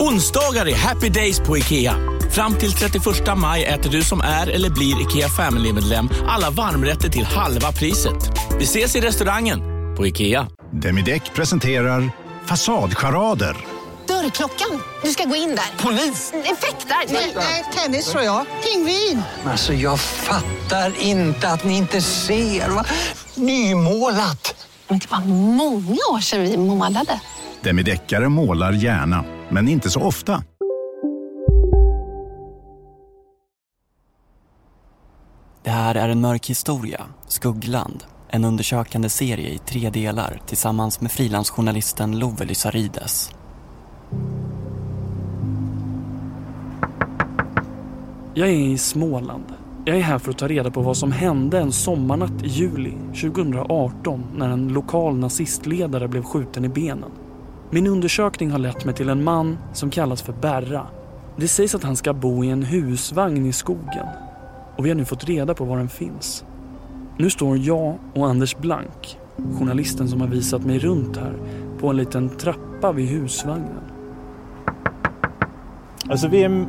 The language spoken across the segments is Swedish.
Onsdagar är happy days på IKEA. Fram till 31 maj äter du som är eller blir IKEA Family-medlem alla varmrätter till halva priset. Vi ses i restaurangen på IKEA. Demideck presenterar Fasadcharader. Dörrklockan. Du ska gå in där. Polis? Effektar? Nej, tennis tror jag. Pingvin. Alltså, jag fattar inte att ni inte ser. Va? Nymålat. Men det var många år sedan vi målade. Demideckare målar gärna, men inte så ofta. Det här är en mörk historia, Skuggland. En undersökande serie i tre delar tillsammans med frilansjournalisten Love Lysarides. Jag är i Småland. Jag är här för att ta reda på vad som hände en sommarnatt i juli 2018 när en lokal nazistledare blev skjuten i benen. Min undersökning har lett mig till en man som kallas för Berra. Det sägs att han ska bo i en husvagn i skogen och vi har nu fått reda på var den finns. Nu står jag och Anders Blank, journalisten som har visat mig runt här, på en liten trappa vid husvagnen. Alltså vi är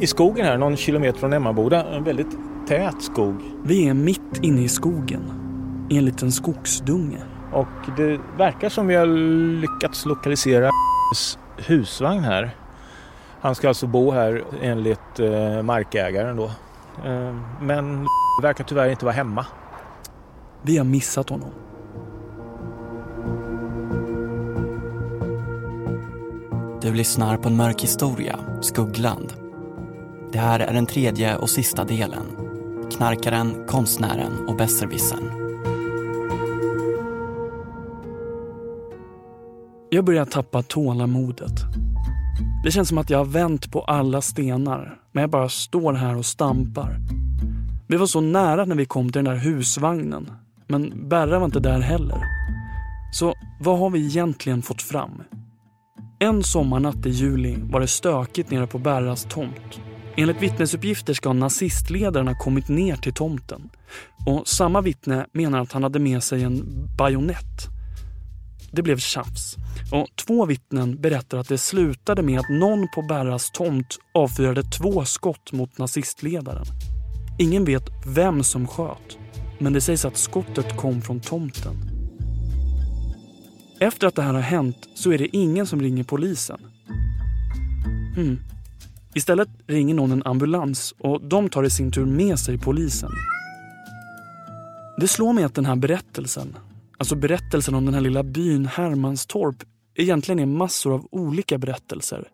i skogen här, någon kilometer från Emmaboda. En väldigt tät skog. Vi är mitt inne i skogen, i en liten skogsdunge. Och det verkar som vi har lyckats lokalisera husvagn här. Han ska alltså bo här enligt eh, markägaren då. Eh, men verkar tyvärr inte vara hemma. Vi har missat honom. Du lyssnar på en mörk historia, Skuggland. Det här är den tredje och sista delen. Knarkaren, konstnären och besserwissern. Jag börjar tappa tålamodet. Det känns som att jag har vänt på alla stenar, men jag bara står här och stampar. Vi var så nära när vi kom till den där husvagnen, men Berra var inte där heller. Så vad har vi egentligen fått fram? En sommarnatt i juli var det stökigt nere på Berras tomt. Enligt vittnesuppgifter ska nazistledaren ha kommit ner till tomten. Och samma vittne menar att han hade med sig en bajonett. Det blev tjafs. Och två vittnen berättar att det slutade med att någon på Berras tomt avfyrade två skott mot nazistledaren. Ingen vet vem som sköt, men det sägs att skottet kom från tomten. Efter att det här har hänt så är det ingen som ringer polisen. Hmm. Istället ringer någon en ambulans och de tar i sin tur med sig polisen. Det slår mig att den här berättelsen, alltså berättelsen om den här lilla byn Hermanstorp, egentligen är massor av olika berättelser.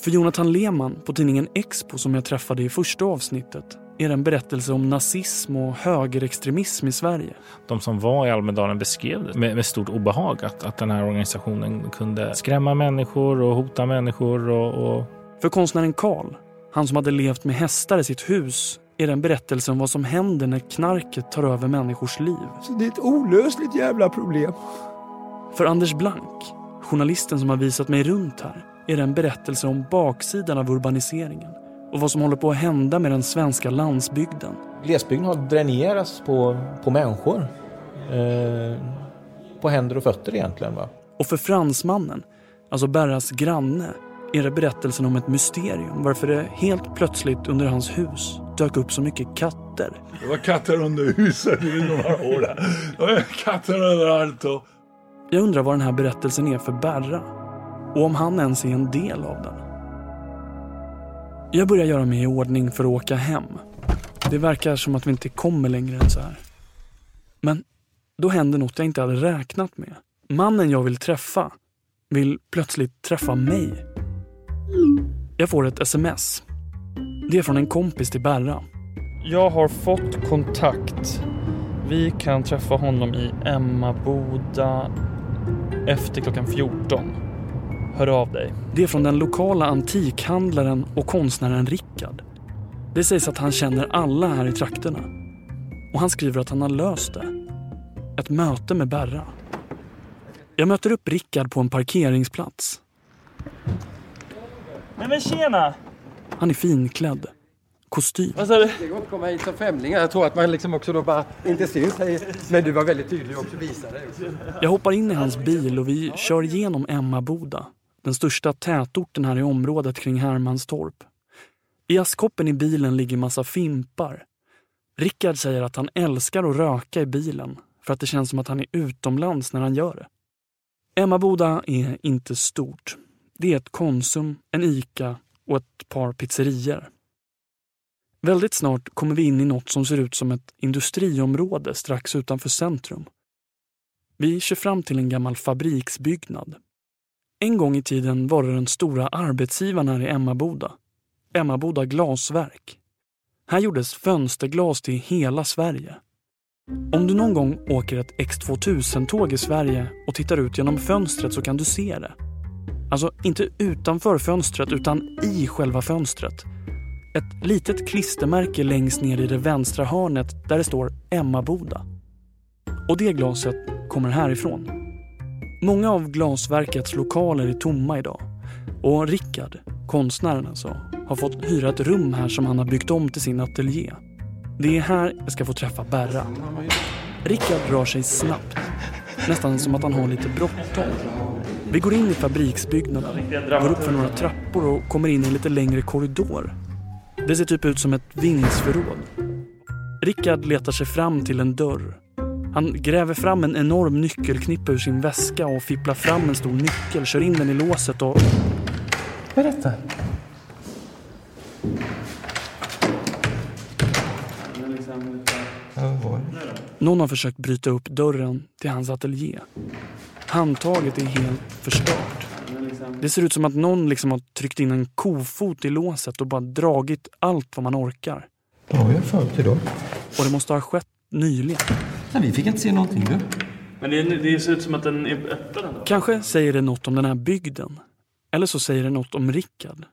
För Jonathan Lehmann på tidningen Expo som jag träffade i första avsnittet är det en berättelse om nazism och högerextremism i Sverige. De som var i Almedalen beskrev det med, med stort obehag att, att den här organisationen kunde skrämma människor och hota människor. Och, och... För konstnären Karl, han som hade levt med hästar i sitt hus, är det en berättelse om vad som händer när knarket tar över människors liv. Så det är ett olösligt jävla problem. För Anders Blank, journalisten som har visat mig runt här, är det en berättelse om baksidan av urbaniseringen och vad som håller på att hända med den svenska landsbygden. Glesbygden har dränerats på, på människor. Eh, på händer och fötter egentligen. Va? Och för fransmannen, alltså Berras granne, är det berättelsen om ett mysterium varför det helt plötsligt under hans hus dök upp så mycket katter. Det var katter under huset i några år. Det var katter överallt. Och... Jag undrar vad den här berättelsen är för Berra och om han ens är en del av den. Jag börjar göra mig i ordning för att åka hem. Det verkar som att vi inte kommer längre än så här. Men då händer något jag inte hade räknat med. Mannen jag vill träffa vill plötsligt träffa mig. Jag får ett sms. Det är från en kompis till Berra. Jag har fått kontakt. Vi kan träffa honom i Emmaboda efter klockan 14. hör av dig. Det är från den lokala antikhandlaren och konstnären Rickard. Det sägs att han känner alla här i trakterna. Och han skriver att han har löst det. Ett möte med Berra. Jag möter upp Rickard på en parkeringsplats. Nej men tjena! Han är finklädd. Kostym. Vad sa du? Det går inte att komma hit som främling. Jag tror att man liksom också då bara inte syns. Men du var väldigt tydlig och också visade dig. Jag hoppar in i hans bil och vi kör igenom Emmaboda. Den största tätorten här i området kring Hermanstorp. I askkoppen i bilen ligger massa fimpar. Rickard säger att han älskar att röka i bilen för att det känns som att han är utomlands när han gör det. Emmaboda är inte stort. Det är ett Konsum, en Ica och ett par pizzerior. Väldigt snart kommer vi in i något som ser ut som ett industriområde strax utanför centrum. Vi kör fram till en gammal fabriksbyggnad. En gång i tiden var det den stora arbetsgivaren här i Emmaboda. Emmaboda glasverk. Här gjordes fönsterglas till hela Sverige. Om du någon gång åker ett X2000-tåg i Sverige och tittar ut genom fönstret så kan du se det. Alltså inte utanför fönstret utan i själva fönstret. Ett litet klistermärke längst ner i det vänstra hörnet där det står Emmaboda. Och det glaset kommer härifrån. Många av glasverkets lokaler är tomma idag. Och Rickard, konstnären alltså, har fått hyra ett rum här som han har byggt om till sin ateljé. Det är här jag ska få träffa Berra. Rickard rör sig snabbt. Nästan som att han har lite bråttom. Vi går in i fabriksbyggnaden, går upp för några trappor och kommer in i en lite längre korridor. Det ser typ ut som ett vindsförråd. Rickard letar sig fram till en dörr. Han gräver fram en enorm nyckelknippa ur sin väska och fipplar fram en stor nyckel, kör in den i låset och... Vad är detta? Någon har försökt bryta upp dörren till hans ateljé. Handtaget är helt förstört. Det ser ut som att någon liksom har tryckt in en kofot i låset och bara dragit allt vad man orkar. Ja, jag för till då. Och det måste ha skett nyligen. Nej, vi fick inte se någonting du. Men det, det ser ut som att den är öppen ändå. Kanske säger det något om den här bygden. Eller så säger det något om Rickard.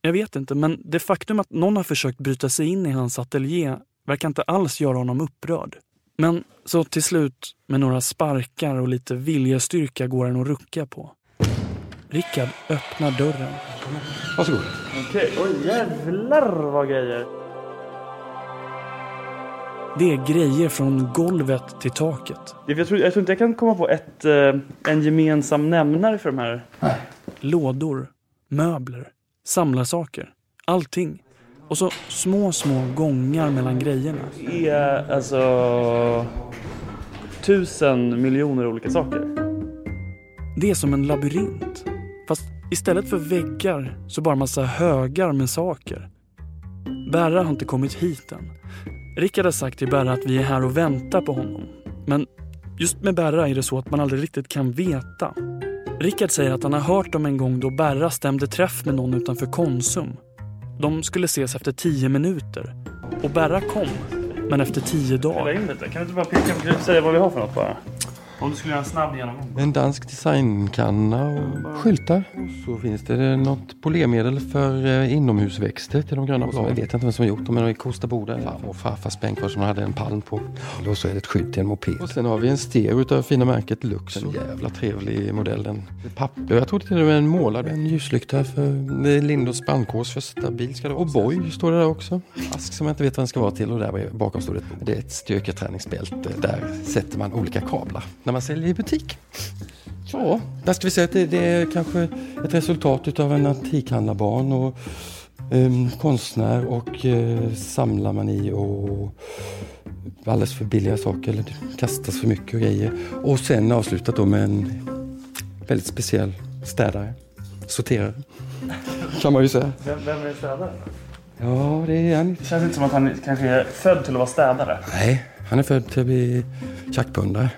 Jag vet inte, men det faktum att någon har försökt bryta sig in i hans ateljé verkar inte alls göra honom upprörd. Men så till slut, med några sparkar och lite viljestyrka går den att rucka på. Rickard öppnar dörren. Varsågod. Okej, oj jävlar vad grejer. Det är grejer från golvet till taket. Jag tror, jag tror inte jag kan komma på ett, eh, en gemensam nämnare för de här. Lådor, möbler, samlarsaker. Allting. Och så små, små gångar mellan grejerna. Det är alltså tusen miljoner olika saker. Det är som en labyrint. Fast istället för väggar så bara massa högar med saker. Berra har inte kommit hit än. Rickard har sagt till Berra att vi är här och väntar på honom. Men just med Berra är det så att man aldrig riktigt kan veta. Rickard säger att han har hört om en gång då Berra stämde träff med någon utanför Konsum. De skulle ses efter tio minuter. Och Berra kom, men efter tio dagar. Kan du inte bara peka, du säga vad vi har för något bara? Om du skulle göra en snabb genomgång. En dansk designkanna och skyltar. Så finns det något polermedel för eh, inomhusväxter till de gröna bladen. Jag vet inte vem som har gjort dem, men de är Kosta Boda. Farmor och farfars bänkar som hade en palm på. Och så är det ett skydd till en moped. Och sen har vi en stereo utav fina märket Lux. En jävla trevlig modell. Den. Papper. Jag tror det är en målad. En ljuslykta för Lindås brandkårs första bil. Ska det vara. Och Boy står det där också. Ask som jag inte vet vad den ska vara till. Och där bakom står det ett Det är ett styrketräningsbälte. Där sätter man olika kablar när man säljer i butik. Ja, där ska vi säga att det, det är kanske ett resultat utav en antikhandlarbarn och um, konstnär och uh, samlarmani och alldeles för billiga saker eller kastas för mycket grejer. Och sen avslutat då med en väldigt speciell städare, sorterare. Kan man ju säga. Vem, vem är städare? Ja, det är han. Det känns inte som att han kanske är född till att vara städare. Nej, han är född till att bli tjackpundare.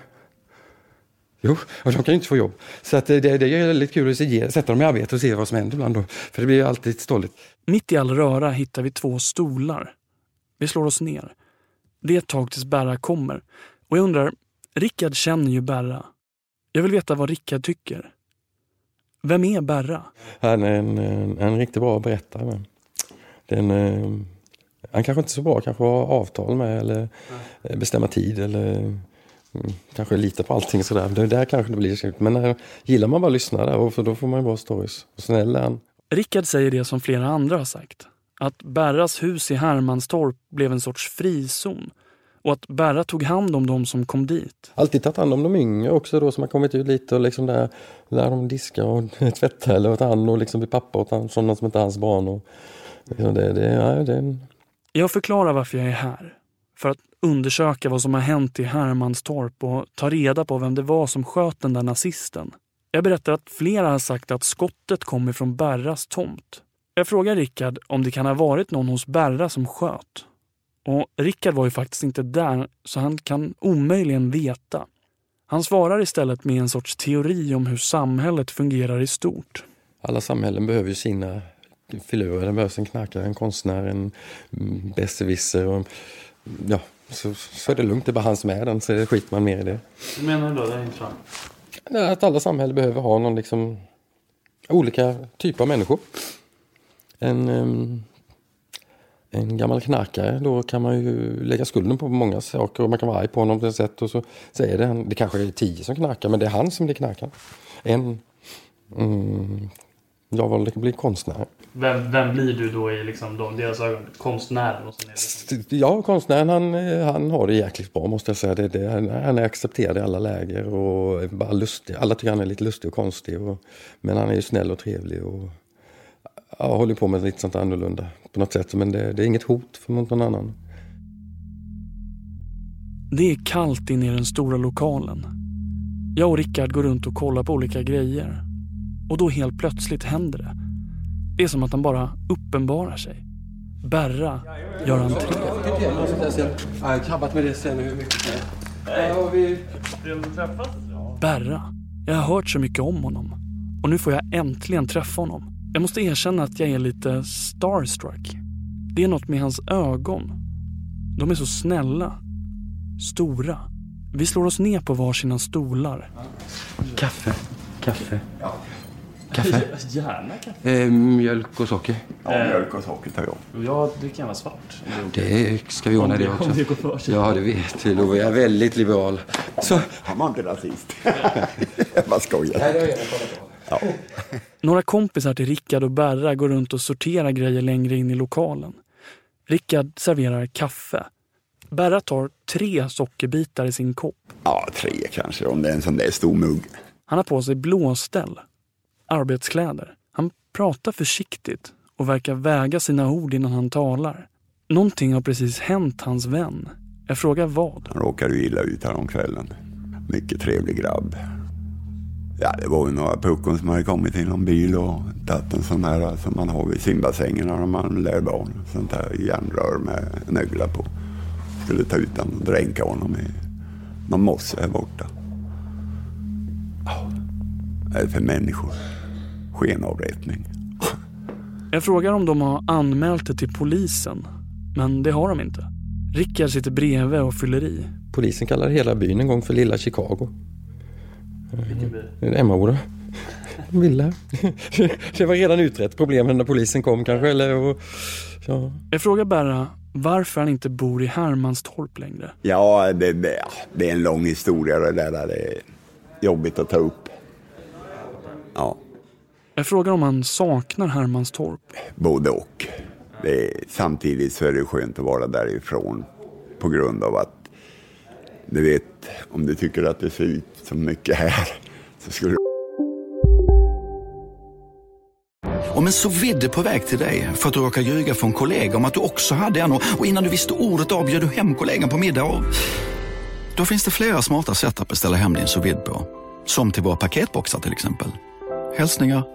Jo, och de kan ju inte få jobb. Så att det, det, är väldigt kul att se, sätta dem i arbete och se vad som händer ibland. Då. För det blir alltid stolligt. Mitt i all röra hittar vi två stolar. Vi slår oss ner. Det är ett tag tills Berra kommer. Och jag undrar, Rickard känner ju Berra. Jag vill veta vad Rickard tycker. Vem är Berra? Han är en, en, en riktigt bra berättare. Den, eh, han kanske inte är så bra kanske har avtal med eller mm. bestämma tid eller kanske lita på allting sådär. Det där kanske det blir. Men eh, gillar man bara att lyssna där, för då får man ju bra stories. Och snäll är han. Rickard säger det som flera andra har sagt. Att Berras hus i Hermanstorp blev en sorts frizon och att Berra tog hand om dem som kom dit. Alltid tagit hand om de yngre också då som har kommit ut lite och liksom där, lär dem diska och tvätta eller ta hand och liksom bli pappa åt sådana som inte är hans barn. Och, liksom det, det, ja, det... Jag förklarar varför jag är här. För att undersöka vad som har hänt i Hermanstorp och ta reda på vem det var som sköt den där nazisten. Jag berättar att flera har sagt att skottet kom ifrån Berras tomt. Jag frågar Rickard om det kan ha varit någon hos Berra som sköt. Och Rickard var ju faktiskt inte där, så han kan omöjligen veta. Han svarar istället med en sorts teori om hur samhället fungerar i stort. Alla samhällen behöver ju sina filurer. Det behövs en knarkare, en konstnär, en besserwisser. Ja, så, så är det lugnt. Det är bara han som är den, så skiter man mer i det. Hur menar du då? Det är intressant. Att alla samhällen behöver ha någon liksom olika typer av människor. En en gammal knarkare, då kan man ju lägga skulden på många saker och man kan vara arg på honom på ett sätt och så säger det, det kanske är tio som knarkar men det är han som blir knarkare. En, mm, jag valde att bli konstnär. Vem, vem blir du då i liksom de, deras ögon? Konstnären? Och sen. Ja, konstnären han, han har det jäkligt bra måste jag säga. Det, det, han är accepterad i alla läger och bara lustig. Alla tycker han är lite lustig och konstig. Och, men han är ju snäll och trevlig. Och, ja, håller på med lite sånt annorlunda på något sätt. Men det, det är inget hot mot någon annan. Det är kallt inne i den stora lokalen. Jag och Rickard går runt och kollar på olika grejer. Och då helt plötsligt händer det. Det är som att han bara uppenbarar sig. Berra gör entré. Jag har jobbat med det sen hur mycket. Berra. Jag har hört så mycket om honom. Och nu får jag äntligen träffa honom. Jag måste erkänna att jag är lite starstruck. Det är något med hans ögon. De är så snälla. Stora. Vi slår oss ner på varsina stolar. Kaffe. Kaffe. Kaffe? Gärna kaffe. Eh, mjölk och socker. Ja, mjölk och socker tar jag. Jag dricker gärna svart. Det ska vi ordna det också. Om det går för sig. Ja, det vet du. Då är jag väldigt liberal. Så. Han var inte rasist. bara skojar. Ja. Några kompisar till Rickard och Berra går runt och sorterar grejer längre in i lokalen. Rickard serverar kaffe. Berra tar tre sockerbitar i sin kopp. Ja, tre kanske, om det är en sån där stor mugg. Han har på sig blåställ, arbetskläder. Han pratar försiktigt och verkar väga sina ord innan han talar. Någonting har precis hänt hans vän. Jag frågar vad. Han råkade illa ut häromkvällen. Mycket trevlig grabb. Ja, det var ju några puckon som hade kommit i någon bil och tagit en sån här som man har vid simbassängen när man lär barn. Sånt här järnrör med nöglar på. Skulle ta ut den och dränka honom i någon mosse här borta. Oh, vad är det för människor? Skenavrättning. Jag frågar om de har anmält det till polisen, men det har de inte. Rickard sitter bredvid och fyller i. Polisen kallar hela byn en gång för Lilla Chicago. Vilken by? Emmaboda. Villa. Det var redan utrett problemen när polisen kom kanske. Eller, och, ja. Jag frågar Berra varför han inte bor i Hermanstorp längre. Ja, det, det, det är en lång historia det där. Det är jobbigt att ta upp. Ja, Jag frågar om han saknar Hermanstorp. både och. Det är, samtidigt så är det skönt att vara därifrån på grund av att du vet, om du tycker att det ser ut så mycket här så skulle du Om en så vidde på väg till dig för att du råkar ljuga från kollega om att du också hade en och innan du visste ordet av du hem kollegan på middag och... Då finns det flera smarta sätt att beställa hem din sous på. Som till våra paketboxar till exempel. Hälsningar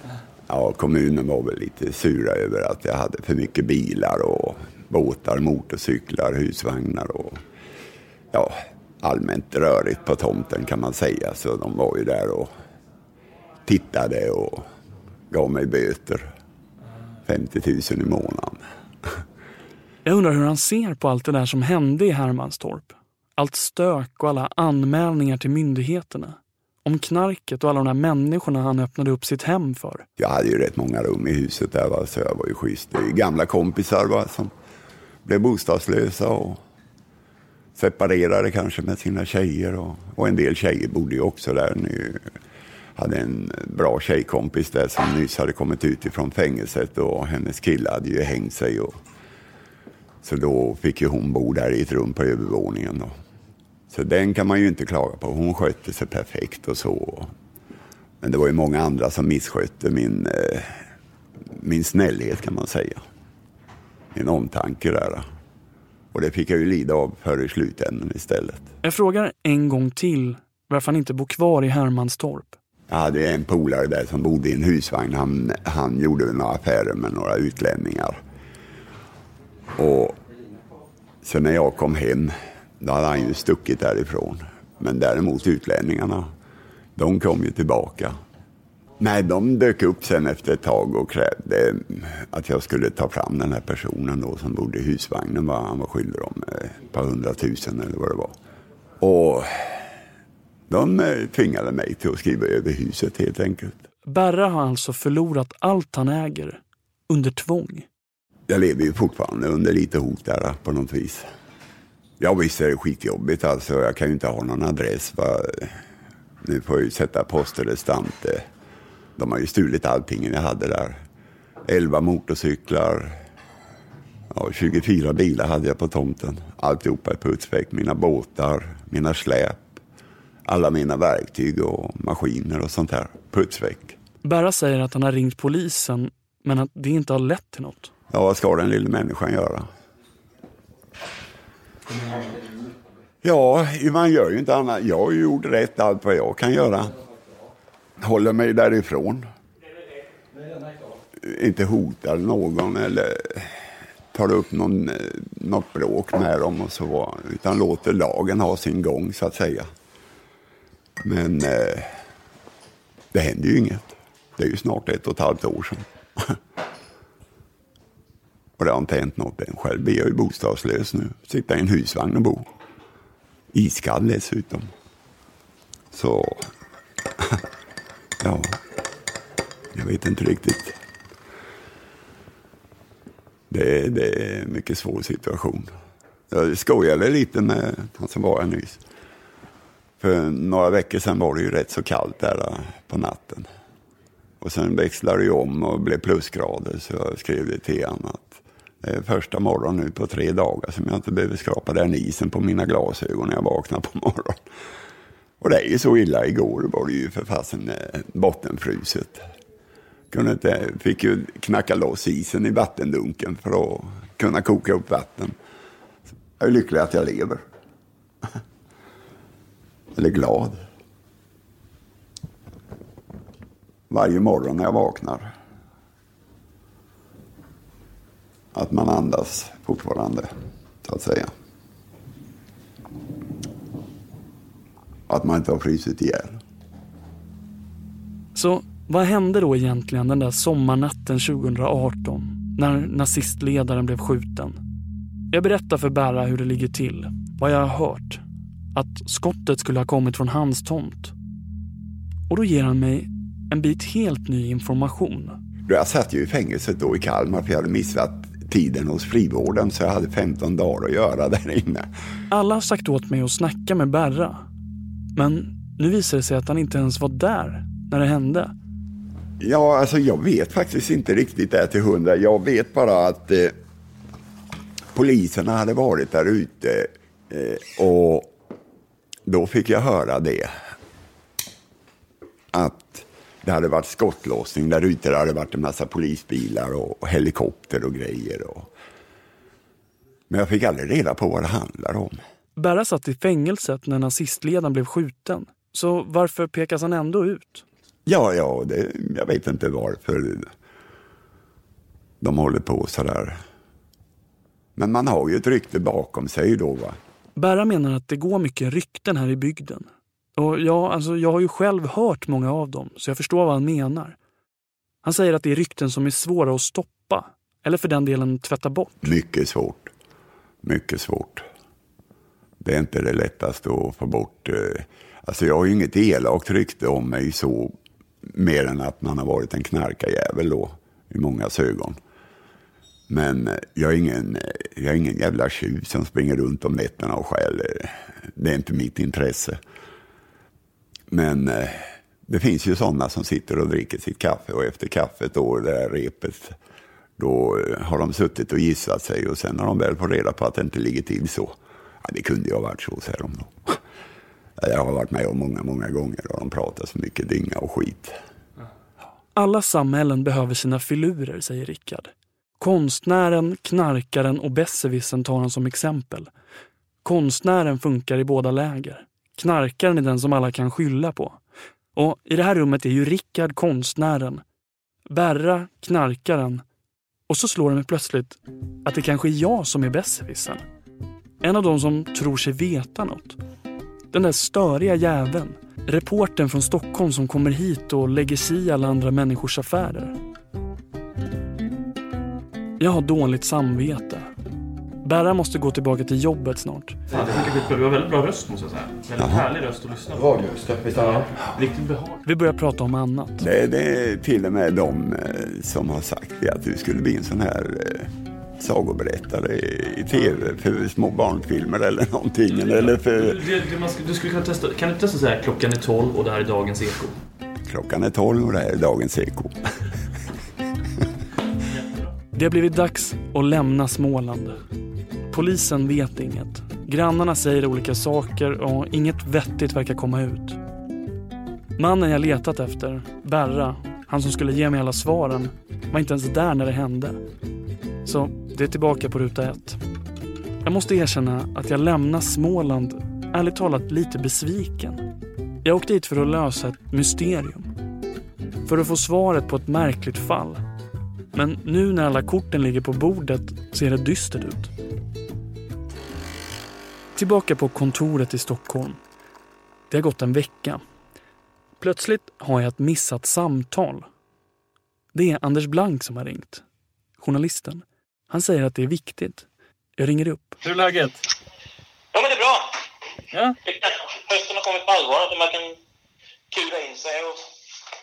Ja, kommunen var väl lite sura över att jag hade för mycket bilar och båtar, motorcyklar, husvagnar och ja, allmänt rörigt på tomten kan man säga. Så de var ju där och tittade och gav mig böter. 50 000 i månaden. Jag undrar hur han ser på allt det där som hände i Hermanstorp. Allt stök och alla anmälningar till myndigheterna. Om knarket och alla de där människorna han öppnade upp sitt hem för. Jag hade ju rätt många rum i huset där va, så jag var ju schysst. Det är gamla kompisar va, som blev bostadslösa och separerade kanske med sina tjejer. Och, och en del tjejer bodde ju också där. Nu hade en bra tjejkompis där som nyss hade kommit ut ifrån fängelset och hennes kille hade ju hängt sig. Och, så då fick ju hon bo där i ett rum på övervåningen. Då. Så den kan man ju inte klaga på. Hon skötte sig perfekt och så. Men det var ju många andra som misskötte min, eh, min snällhet kan man säga. Min omtanke där. Och det fick jag ju lida av för i slutändan istället. Jag frågar en gång till varför han inte bor kvar i Hermanstorp. Jag hade en polare där som bodde i en husvagn. Han, han gjorde några affärer med några utlänningar. Och så när jag kom hem, då hade han ju stuckit därifrån. Men däremot utlänningarna, de kom ju tillbaka. Nej, de dök upp sen efter ett tag och krävde att jag skulle ta fram den här personen då som bodde i husvagnen. Vad han var skyldig dem ett par hundratusen eller vad det var. Och de eh, tvingade mig till att skriva över huset helt enkelt. Berra har alltså förlorat allt han äger under tvång. Jag lever ju fortfarande under lite hot där på något vis. Ja visst är det skitjobbigt alltså. Jag kan ju inte ha någon adress. Va? Nu får jag ju sätta posterestant. De har ju stulit allting jag hade där. 11 motorcyklar. Ja, 24 bilar hade jag på tomten. Alltihopa är putsväck. Mina båtar, mina släp. Alla mina verktyg och maskiner och sånt här. Putsväck. Berra säger att han har ringt polisen men att det inte har lett till något. Ja, vad ska den lilla människan göra? Ja, man gör ju inte annat. Jag har ju gjort rätt allt vad jag kan göra. Håller mig därifrån. Inte hotar någon eller tar upp någon, något bråk med dem och så. Utan låter lagen ha sin gång så att säga. Men eh, det händer ju inget. Det är ju snart ett och ett halvt år sedan. och det har inte hänt något än. Själv är jag ju bostadslös nu. Sitta i en husvagn och bo. Iskall dessutom. Så, ja, jag vet inte riktigt. Det, det är en mycket svår situation. Jag skojade lite med han som var här nyss. För några veckor sedan var det ju rätt så kallt där eh, på natten. Och sen växlade det om och blev plusgrader så jag skrev det till honom att Eh, första morgonen nu på tre dagar som jag inte behöver skrapa den isen på mina glasögon när jag vaknar på morgonen. Och det är ju så illa. Igår var det ju för fasen eh, bottenfruset. Kunde inte, fick ju knacka loss isen i vattendunken för att kunna koka upp vatten. Jag är lycklig att jag lever. Eller glad. Varje morgon när jag vaknar. Att man andas fortfarande, så att säga. Att man inte har frusit ihjäl. Så vad hände då egentligen den där sommarnatten 2018 när nazistledaren blev skjuten? Jag berättar för Berra hur det ligger till, vad jag har hört. Att skottet skulle ha kommit från hans tomt. Och då ger han mig en bit helt ny information. Jag satt ju i fängelset då i Kalmar för jag hade missat tiden hos frivården så jag hade 15 dagar att göra där inne. Alla har sagt åt mig att snacka med Berra. Men nu visar det sig att han inte ens var där när det hände. Ja, alltså jag vet faktiskt inte riktigt det till hundra. Jag vet bara att eh, poliserna hade varit där ute eh, och då fick jag höra det. Att det hade varit skottlossning där ute. Det hade varit en massa polisbilar och, och helikopter och grejer. Och... Men jag fick aldrig reda på vad det handlar om. Berra satt i fängelset när nazistledaren blev skjuten. Så varför pekas han ändå ut? Ja, ja, det, jag vet inte varför de håller på sådär. Men man har ju ett rykte bakom sig då. Va? Berra menar att det går mycket rykten här i bygden. Och ja, alltså, jag har ju själv hört många av dem, så jag förstår vad han menar. Han säger att det är rykten som är svåra att stoppa. Eller för den delen tvätta bort. Mycket svårt. Mycket svårt. Det är inte det lättaste att få bort. Eh, alltså jag har ju inget elakt rykte om mig så, mer än att man har varit en knarkarjävel då, i mångas ögon. Men eh, jag är ingen, eh, jag är ingen jävla tjuv som springer runt om nätterna och stjäl. Det är inte mitt intresse. Men eh, det finns ju sådana som sitter och dricker sitt kaffe och efter kaffet då, det där repet, då eh, har de suttit och gissat sig och sen har de väl fått reda på att det inte ligger till så. Ja, det kunde ju ha varit så, säger de då. Jag har varit med om många, många gånger och de pratar så mycket dynga och skit. Alla samhällen behöver sina filurer, säger Rickard. Konstnären, knarkaren och besserwissern tar han som exempel. Konstnären funkar i båda läger. Knarkaren är den som alla kan skylla på. Och i det här rummet är ju Rickard konstnären, Berra knarkaren och så slår det mig plötsligt att det kanske är jag som är besserwissern. En av de som tror sig veta något. Den där störiga jäveln. Reporten från Stockholm som kommer hit och lägger sig i alla andra människors affärer. Jag har dåligt samvete. Berra måste gå tillbaka till jobbet snart. Fan, det funkar skitbra. Du har väldigt bra röst måste jag säga. Väldigt härlig röst att lyssna på. Ja, riktigt behag. Vi börjar prata om annat. Det, det är till och med de eh, som har sagt att du skulle bli en sån här eh, sagoberättare i, tv för små barnfilmer eller någonting. Eller för, Det, det, man ska, du skulle kunna testa. Kan du testa så här klockan är 12 och det här är dagens eko? klockan är 12 och det här är dagens eko. Det har blivit dags att lämna Småland. Polisen vet inget. Grannarna säger olika saker och inget vettigt verkar komma ut. Mannen jag letat efter, Berra, han som skulle ge mig alla svaren, var inte ens där när det hände. Så det är tillbaka på ruta ett. Jag måste erkänna att jag lämnar Småland, ärligt talat, lite besviken. Jag åkte hit för att lösa ett mysterium. För att få svaret på ett märkligt fall. Men nu när alla korten ligger på bordet ser det dystert ut. Tillbaka på kontoret i Stockholm. Det har gått en vecka. Plötsligt har jag ett missat samtal. Det är Anders Blank som har ringt. Journalisten. Han säger att det är viktigt. Jag ringer upp. Hur är läget? Ja, men det är bra. Ja. Hösten har kommit på allvar. Att man kan kura in sig och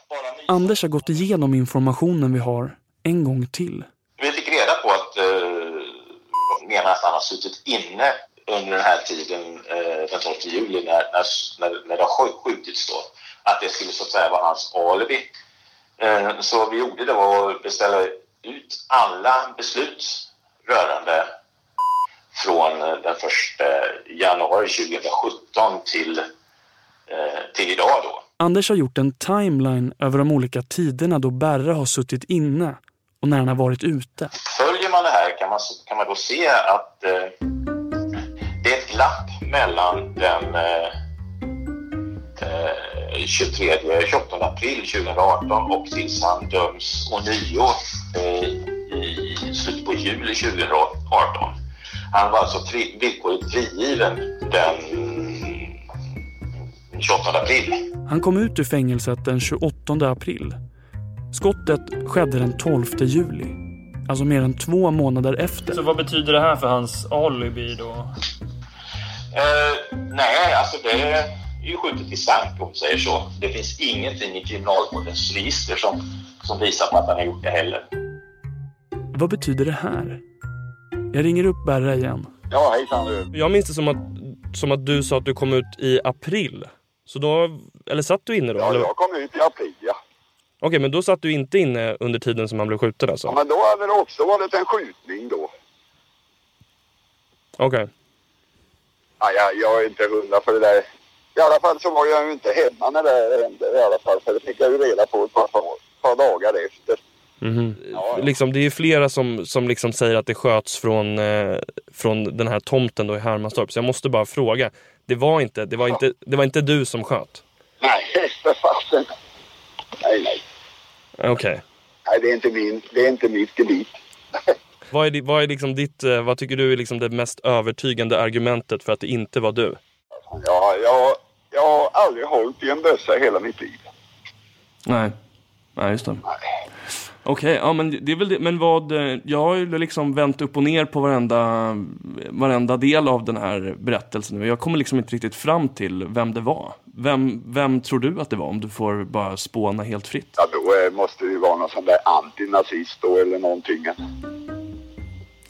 bara mysa. Anders har gått igenom informationen vi har en gång till. Vi fick reda på att eh, menar att han har suttit inne under den här tiden, eh, den 12 juli, när, när, när, när det har skj- skjutits då. Att det skulle så att säga vara hans alibi. Eh, så vi gjorde då att beställa ut alla beslut rörande från eh, den 1 januari 2017 till, eh, till idag då. Anders har gjort en timeline över de olika tiderna då Berra har suttit inne och när han har varit ute. Följer man det här kan man, kan man då se att eh, det är ett glapp mellan den eh, eh, 23, 28 april 2018 och tills han döms ånyo eh, i slutet på juli 2018. Han var alltså fri, villkorligt frigiven den 28 april. Han kom ut ur fängelset den 28 april. Skottet skedde den 12 juli. Alltså mer än två månader efter. Så vad betyder det här för hans alibi då? Eh, nej, alltså det är ju skjutet i sank om vi säger så. Det finns ingenting i kriminalvårdens register som, som visar på att han har gjort det heller. Vad betyder det här? Jag ringer upp Berra igen. Ja, hejsan du. Jag minns det som att, som att du sa att du kom ut i april. Så då, eller satt du inne då? Ja, eller? jag kom ut i april, ja. Okej, men då satt du inte inne under tiden som han blev skjuten alltså? ja. Men då hade det också varit en skjutning då. Okej. Ja, jag, jag är inte hundra för det där. I alla fall så var jag ju inte hemma när det hände i alla fall. För det fick jag ju reda på ett par, par dagar efter. Mhm. Liksom, det är ju flera som, som liksom säger att det sköts från, eh, från den här tomten då i Hermanstorp. Så jag måste bara fråga. Det var inte, det var inte, det var inte du som sköt? Nej, för fasen. Nej, nej. Okej. Nej, det är inte min, det är inte mitt gebit. Vad är, vad är liksom ditt, eh, vad tycker du är liksom det mest övertygande argumentet för att det inte var du? Ja, jag, jag har aldrig hållit i en bössa i hela mitt liv. Nej, nej just det. Okej, ja men det är väl det. Men vad, eh, jag har ju liksom vänt upp och ner på varenda, varenda del av den här berättelsen nu. Jag kommer liksom inte riktigt fram till vem det var. Vem, vem tror du att det var om du får bara spåna helt fritt? Ja, då eh, måste det ju vara någon sån där antinazist då eller någonting.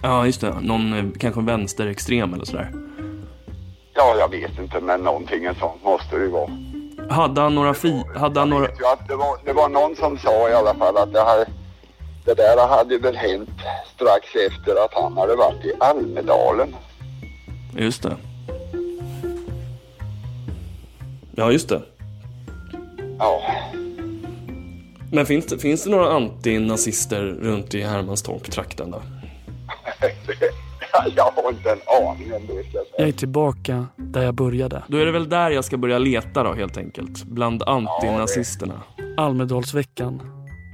Ja, just det. Någon eh, kanske vänsterextrem eller sådär. Ja, jag vet inte, men någonting en sånt måste det ju vara. Hade han några fi... Hade han några... vet ju att det, var, det var någon som sa i alla fall att det, här, det där hade väl hänt strax efter att han hade varit i Almedalen. Just det. Ja, just det. Ja, Men finns det, finns det några antinazister runt i Hermanstorp-trakten då? jag har inte en aning om det ska jag säga. Jag är tillbaka där jag började. Då är det väl där jag ska börja leta då helt enkelt. Bland antinazisterna. Almedalsveckan.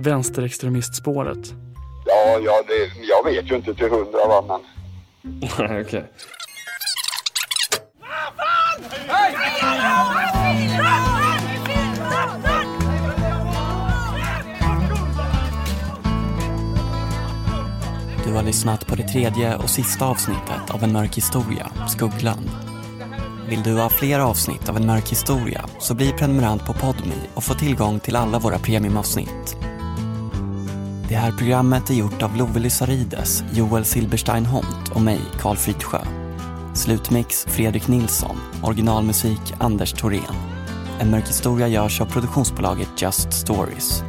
Vänsterextremistspåret. Ja, ja det, jag vet ju inte till hundra va, men Nej, okej. Du har lyssnat på det tredje och sista avsnittet av En mörk historia, Skuggland. Vill du ha fler avsnitt av En mörk historia så bli prenumerant på Podmi och få tillgång till alla våra premiumavsnitt. Det här programmet är gjort av Love Lysarides, Joel Silberstein Hont och mig, Karl Fridsjö. Slutmix Fredrik Nilsson, originalmusik Anders Thorén. En mörk historia görs av produktionsbolaget Just Stories.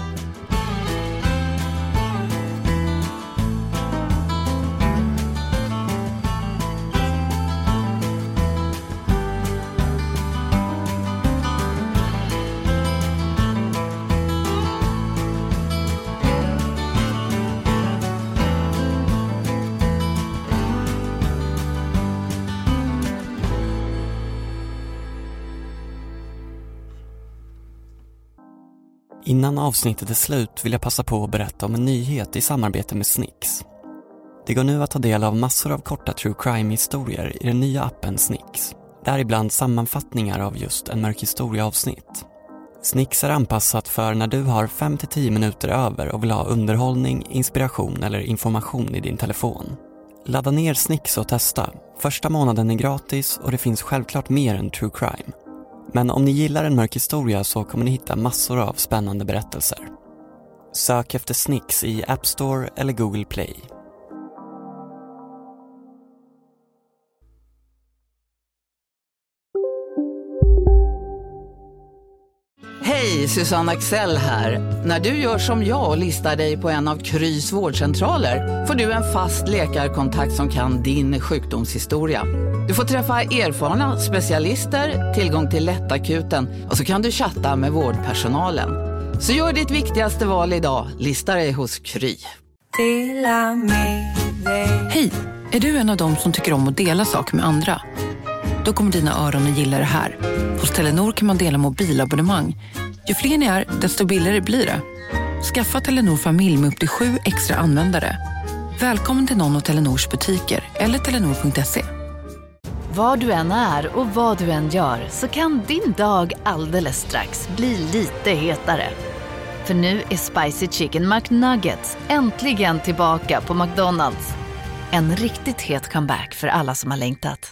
Innan avsnittet är slut vill jag passa på att berätta om en nyhet i samarbete med Snix. Det går nu att ta del av massor av korta true crime-historier i den nya appen Snix. Däribland sammanfattningar av just en mörk historia-avsnitt. Snix är anpassat för när du har 5-10 minuter över och vill ha underhållning, inspiration eller information i din telefon. Ladda ner Snix och testa. Första månaden är gratis och det finns självklart mer än true crime. Men om ni gillar en mörk historia så kommer ni hitta massor av spännande berättelser. Sök efter Snix i App Store eller Google Play. Hej, Susanne Axel här. När du gör som jag och listar dig på en av Krys vårdcentraler får du en fast läkarkontakt som kan din sjukdomshistoria. Du får träffa erfarna specialister, tillgång till lättakuten och så kan du chatta med vårdpersonalen. Så gör ditt viktigaste val idag, listar dig hos Kry. Hej! Är du en av dem som tycker om att dela saker med andra? Då kommer dina öron att gilla det här. Hos Telenor kan man dela mobilabonnemang. Ju fler ni är, desto billigare blir det. Skaffa Telenor familj med upp till sju extra användare. Välkommen till någon av Telenors butiker eller telenor.se. Var du än är och vad du än gör så kan din dag alldeles strax bli lite hetare. För nu är Spicy Chicken McNuggets äntligen tillbaka på McDonalds. En riktigt het comeback för alla som har längtat.